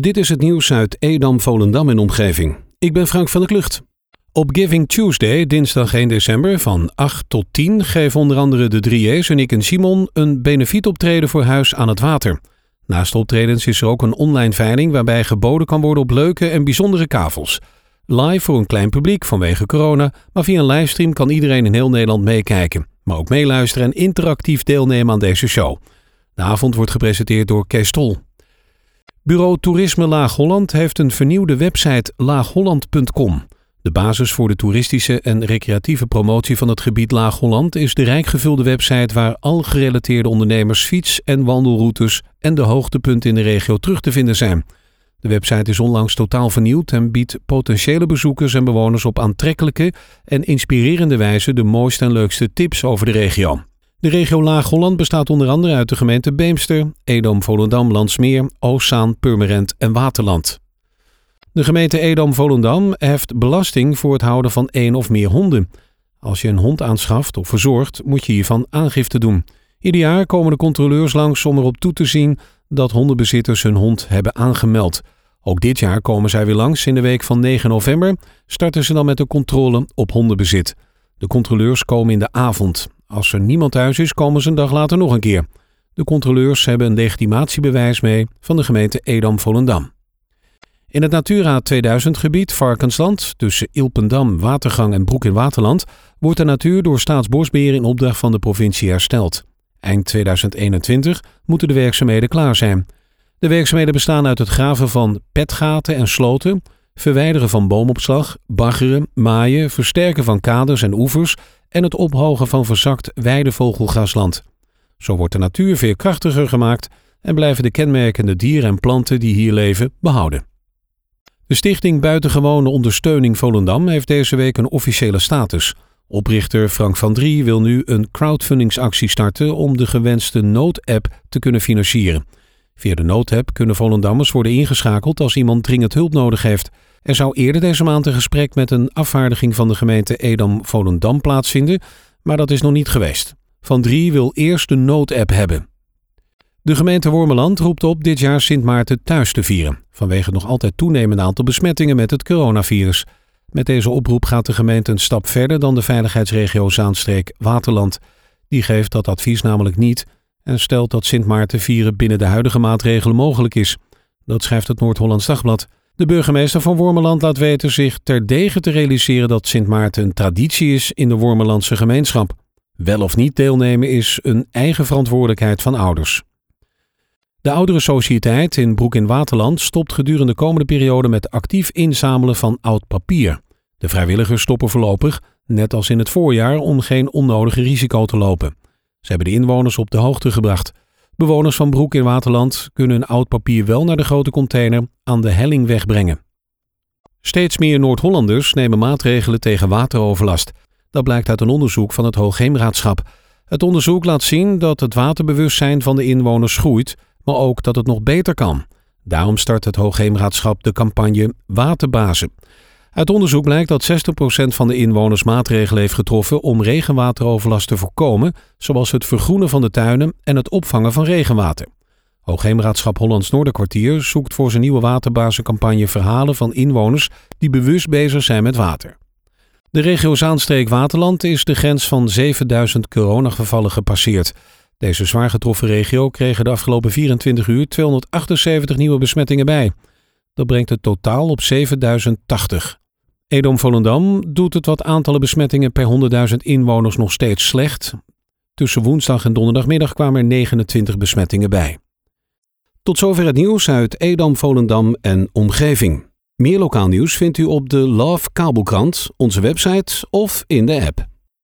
Dit is het nieuws uit Edam, Volendam en omgeving. Ik ben Frank van der Klucht. Op Giving Tuesday, dinsdag 1 december van 8 tot 10 geven onder andere de 3E's en ik en Simon een benefietoptreden voor Huis aan het Water. Naast optredens is er ook een online veiling waarbij geboden kan worden op leuke en bijzondere kavels. Live voor een klein publiek vanwege corona, maar via een livestream kan iedereen in heel Nederland meekijken. Maar ook meeluisteren en interactief deelnemen aan deze show. De avond wordt gepresenteerd door Kees Tol. Bureau Toerisme Laag-Holland heeft een vernieuwde website laagholland.com. De basis voor de toeristische en recreatieve promotie van het gebied Laag-Holland is de rijk gevulde website waar al gerelateerde ondernemers fiets- en wandelroutes en de hoogtepunten in de regio terug te vinden zijn. De website is onlangs totaal vernieuwd en biedt potentiële bezoekers en bewoners op aantrekkelijke en inspirerende wijze de mooiste en leukste tips over de regio. De regio Laag-Holland bestaat onder andere uit de gemeenten Beemster, Edam, Volendam, Landsmeer, Oostzaan, Purmerend en Waterland. De gemeente Edam-Volendam heft belasting voor het houden van één of meer honden. Als je een hond aanschaft of verzorgt, moet je hiervan aangifte doen. Ieder jaar komen de controleurs langs om erop toe te zien dat hondenbezitters hun hond hebben aangemeld. Ook dit jaar komen zij weer langs. In de week van 9 november starten ze dan met de controle op hondenbezit. De controleurs komen in de avond. Als er niemand thuis is, komen ze een dag later nog een keer. De controleurs hebben een legitimatiebewijs mee van de gemeente Edam-Volendam. In het Natura 2000 gebied Varkensland, tussen Ilpendam, Watergang en Broek in Waterland, wordt de natuur door Staatsbosbeheer in opdracht van de provincie hersteld. Eind 2021 moeten de werkzaamheden klaar zijn. De werkzaamheden bestaan uit het graven van petgaten en sloten, verwijderen van boomopslag, baggeren, maaien, versterken van kaders en oevers en het ophogen van verzakt weidevogelgrasland. Zo wordt de natuur veerkrachtiger gemaakt en blijven de kenmerkende dieren en planten die hier leven behouden. De Stichting Buitengewone Ondersteuning Volendam heeft deze week een officiële status. Oprichter Frank van Drie wil nu een crowdfundingsactie starten om de gewenste noodapp te kunnen financieren. Via de noodapp kunnen Volendammers worden ingeschakeld als iemand dringend hulp nodig heeft. Er zou eerder deze maand een gesprek met een afvaardiging van de gemeente Edam-Volendam plaatsvinden, maar dat is nog niet geweest. Van Drie wil eerst de noodapp hebben. De gemeente Wormeland roept op dit jaar Sint Maarten thuis te vieren, vanwege het nog altijd toenemende aantal besmettingen met het coronavirus. Met deze oproep gaat de gemeente een stap verder dan de veiligheidsregio Zaanstreek-Waterland. Die geeft dat advies namelijk niet en stelt dat Sint Maarten vieren binnen de huidige maatregelen mogelijk is. Dat schrijft het Noord-Hollands Dagblad. De burgemeester van Wormeland laat weten zich terdege te realiseren dat Sint Maarten een traditie is in de Wormelandse gemeenschap. Wel of niet deelnemen is een eigen verantwoordelijkheid van ouders. De oudere sociëteit in Broek in Waterland stopt gedurende de komende periode met actief inzamelen van oud papier. De vrijwilligers stoppen voorlopig, net als in het voorjaar, om geen onnodige risico te lopen. Ze hebben de inwoners op de hoogte gebracht. Bewoners van Broek in Waterland kunnen hun oud papier wel naar de grote container aan de helling wegbrengen. Steeds meer Noord-Hollanders nemen maatregelen tegen wateroverlast. Dat blijkt uit een onderzoek van het Hoogheemraadschap. Het onderzoek laat zien dat het waterbewustzijn van de inwoners groeit maar ook dat het nog beter kan. Daarom start het Hoogheemraadschap de campagne Waterbazen. Uit onderzoek blijkt dat 60% van de inwoners maatregelen heeft getroffen om regenwateroverlast te voorkomen, zoals het vergroenen van de tuinen en het opvangen van regenwater. Hoogheemraadschap Hollands Noorderkwartier zoekt voor zijn nieuwe waterbazencampagne verhalen van inwoners die bewust bezig zijn met water. De regio Zaanstreek-Waterland is de grens van 7000 coronagevallen gepasseerd. Deze zwaar getroffen regio kreeg de afgelopen 24 uur 278 nieuwe besmettingen bij. Dat brengt het totaal op 7080. Edom-Volendam doet het wat aantallen besmettingen per 100.000 inwoners nog steeds slecht. Tussen woensdag en donderdagmiddag kwamen er 29 besmettingen bij. Tot zover het nieuws uit Edam, Volendam en omgeving. Meer lokaal nieuws vindt u op de Love Kabelkrant, onze website of in de app.